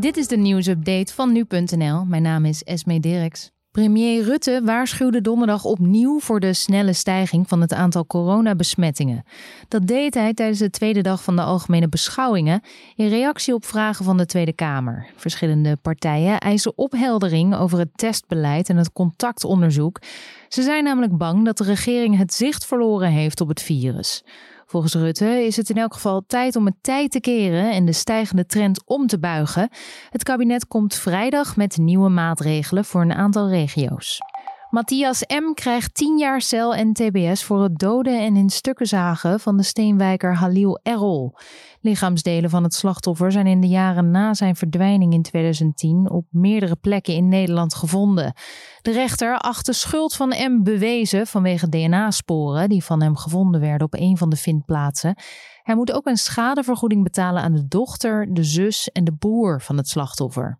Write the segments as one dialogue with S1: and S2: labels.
S1: Dit is de nieuwsupdate van nu.nl. Mijn naam is Esme Dirks. Premier Rutte waarschuwde donderdag opnieuw voor de snelle stijging van het aantal coronabesmettingen. Dat deed hij tijdens de tweede dag van de algemene beschouwingen in reactie op vragen van de Tweede Kamer. Verschillende partijen eisen opheldering over het testbeleid en het contactonderzoek. Ze zijn namelijk bang dat de regering het zicht verloren heeft op het virus. Volgens Rutte is het in elk geval tijd om het tijd te keren en de stijgende trend om te buigen. Het kabinet komt vrijdag met nieuwe maatregelen voor een aantal regio's. Matthias M. krijgt 10 jaar cel en TBS voor het doden en in stukken zagen van de steenwijker Halil Errol. Lichaamsdelen van het slachtoffer zijn in de jaren na zijn verdwijning in 2010 op meerdere plekken in Nederland gevonden. De rechter acht de schuld van M bewezen vanwege DNA-sporen die van hem gevonden werden op een van de vindplaatsen. Hij moet ook een schadevergoeding betalen aan de dochter, de zus en de broer van het slachtoffer.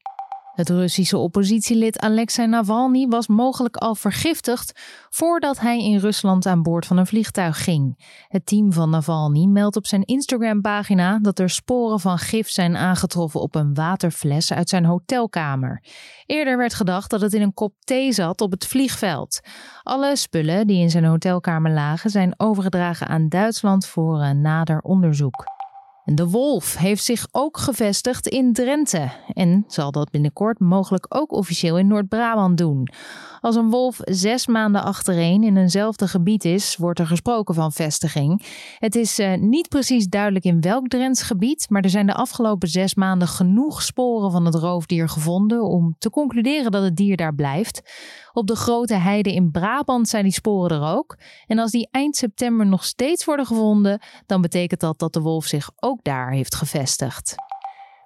S1: Het Russische oppositielid Alexei Navalny was mogelijk al vergiftigd voordat hij in Rusland aan boord van een vliegtuig ging. Het team van Navalny meldt op zijn Instagram-pagina dat er sporen van gif zijn aangetroffen op een waterfles uit zijn hotelkamer. Eerder werd gedacht dat het in een kop thee zat op het vliegveld. Alle spullen die in zijn hotelkamer lagen zijn overgedragen aan Duitsland voor een nader onderzoek. De wolf heeft zich ook gevestigd in Drenthe en zal dat binnenkort mogelijk ook officieel in Noord-Brabant doen. Als een wolf zes maanden achtereen in eenzelfde gebied is, wordt er gesproken van vestiging. Het is uh, niet precies duidelijk in welk Drents gebied, maar er zijn de afgelopen zes maanden genoeg sporen van het roofdier gevonden om te concluderen dat het dier daar blijft. Op de grote heide in Brabant zijn die sporen er ook. En als die eind september nog steeds worden gevonden, dan betekent dat dat de wolf zich ook daar heeft gevestigd.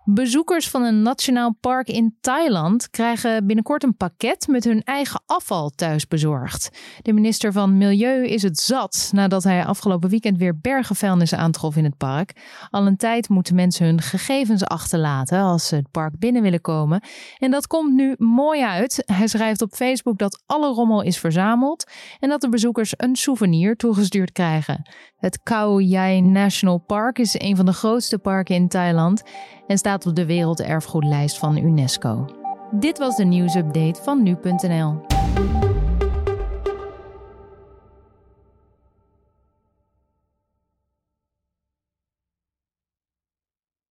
S1: Bezoekers van een nationaal park in Thailand krijgen binnenkort een pakket met hun eigen afval thuis bezorgd. De minister van Milieu is het zat nadat hij afgelopen weekend weer bergen vuilnis aantrof in het park. Al een tijd moeten mensen hun gegevens achterlaten als ze het park binnen willen komen. En dat komt nu mooi uit. Hij schrijft op Facebook dat alle rommel is verzameld en dat de bezoekers een souvenir toegestuurd krijgen. Het Khao Yai National Park is een van de grootste parken in Thailand en staat op de werelderfgoedlijst van UNESCO. Dit was de nieuwsupdate van nu.nl.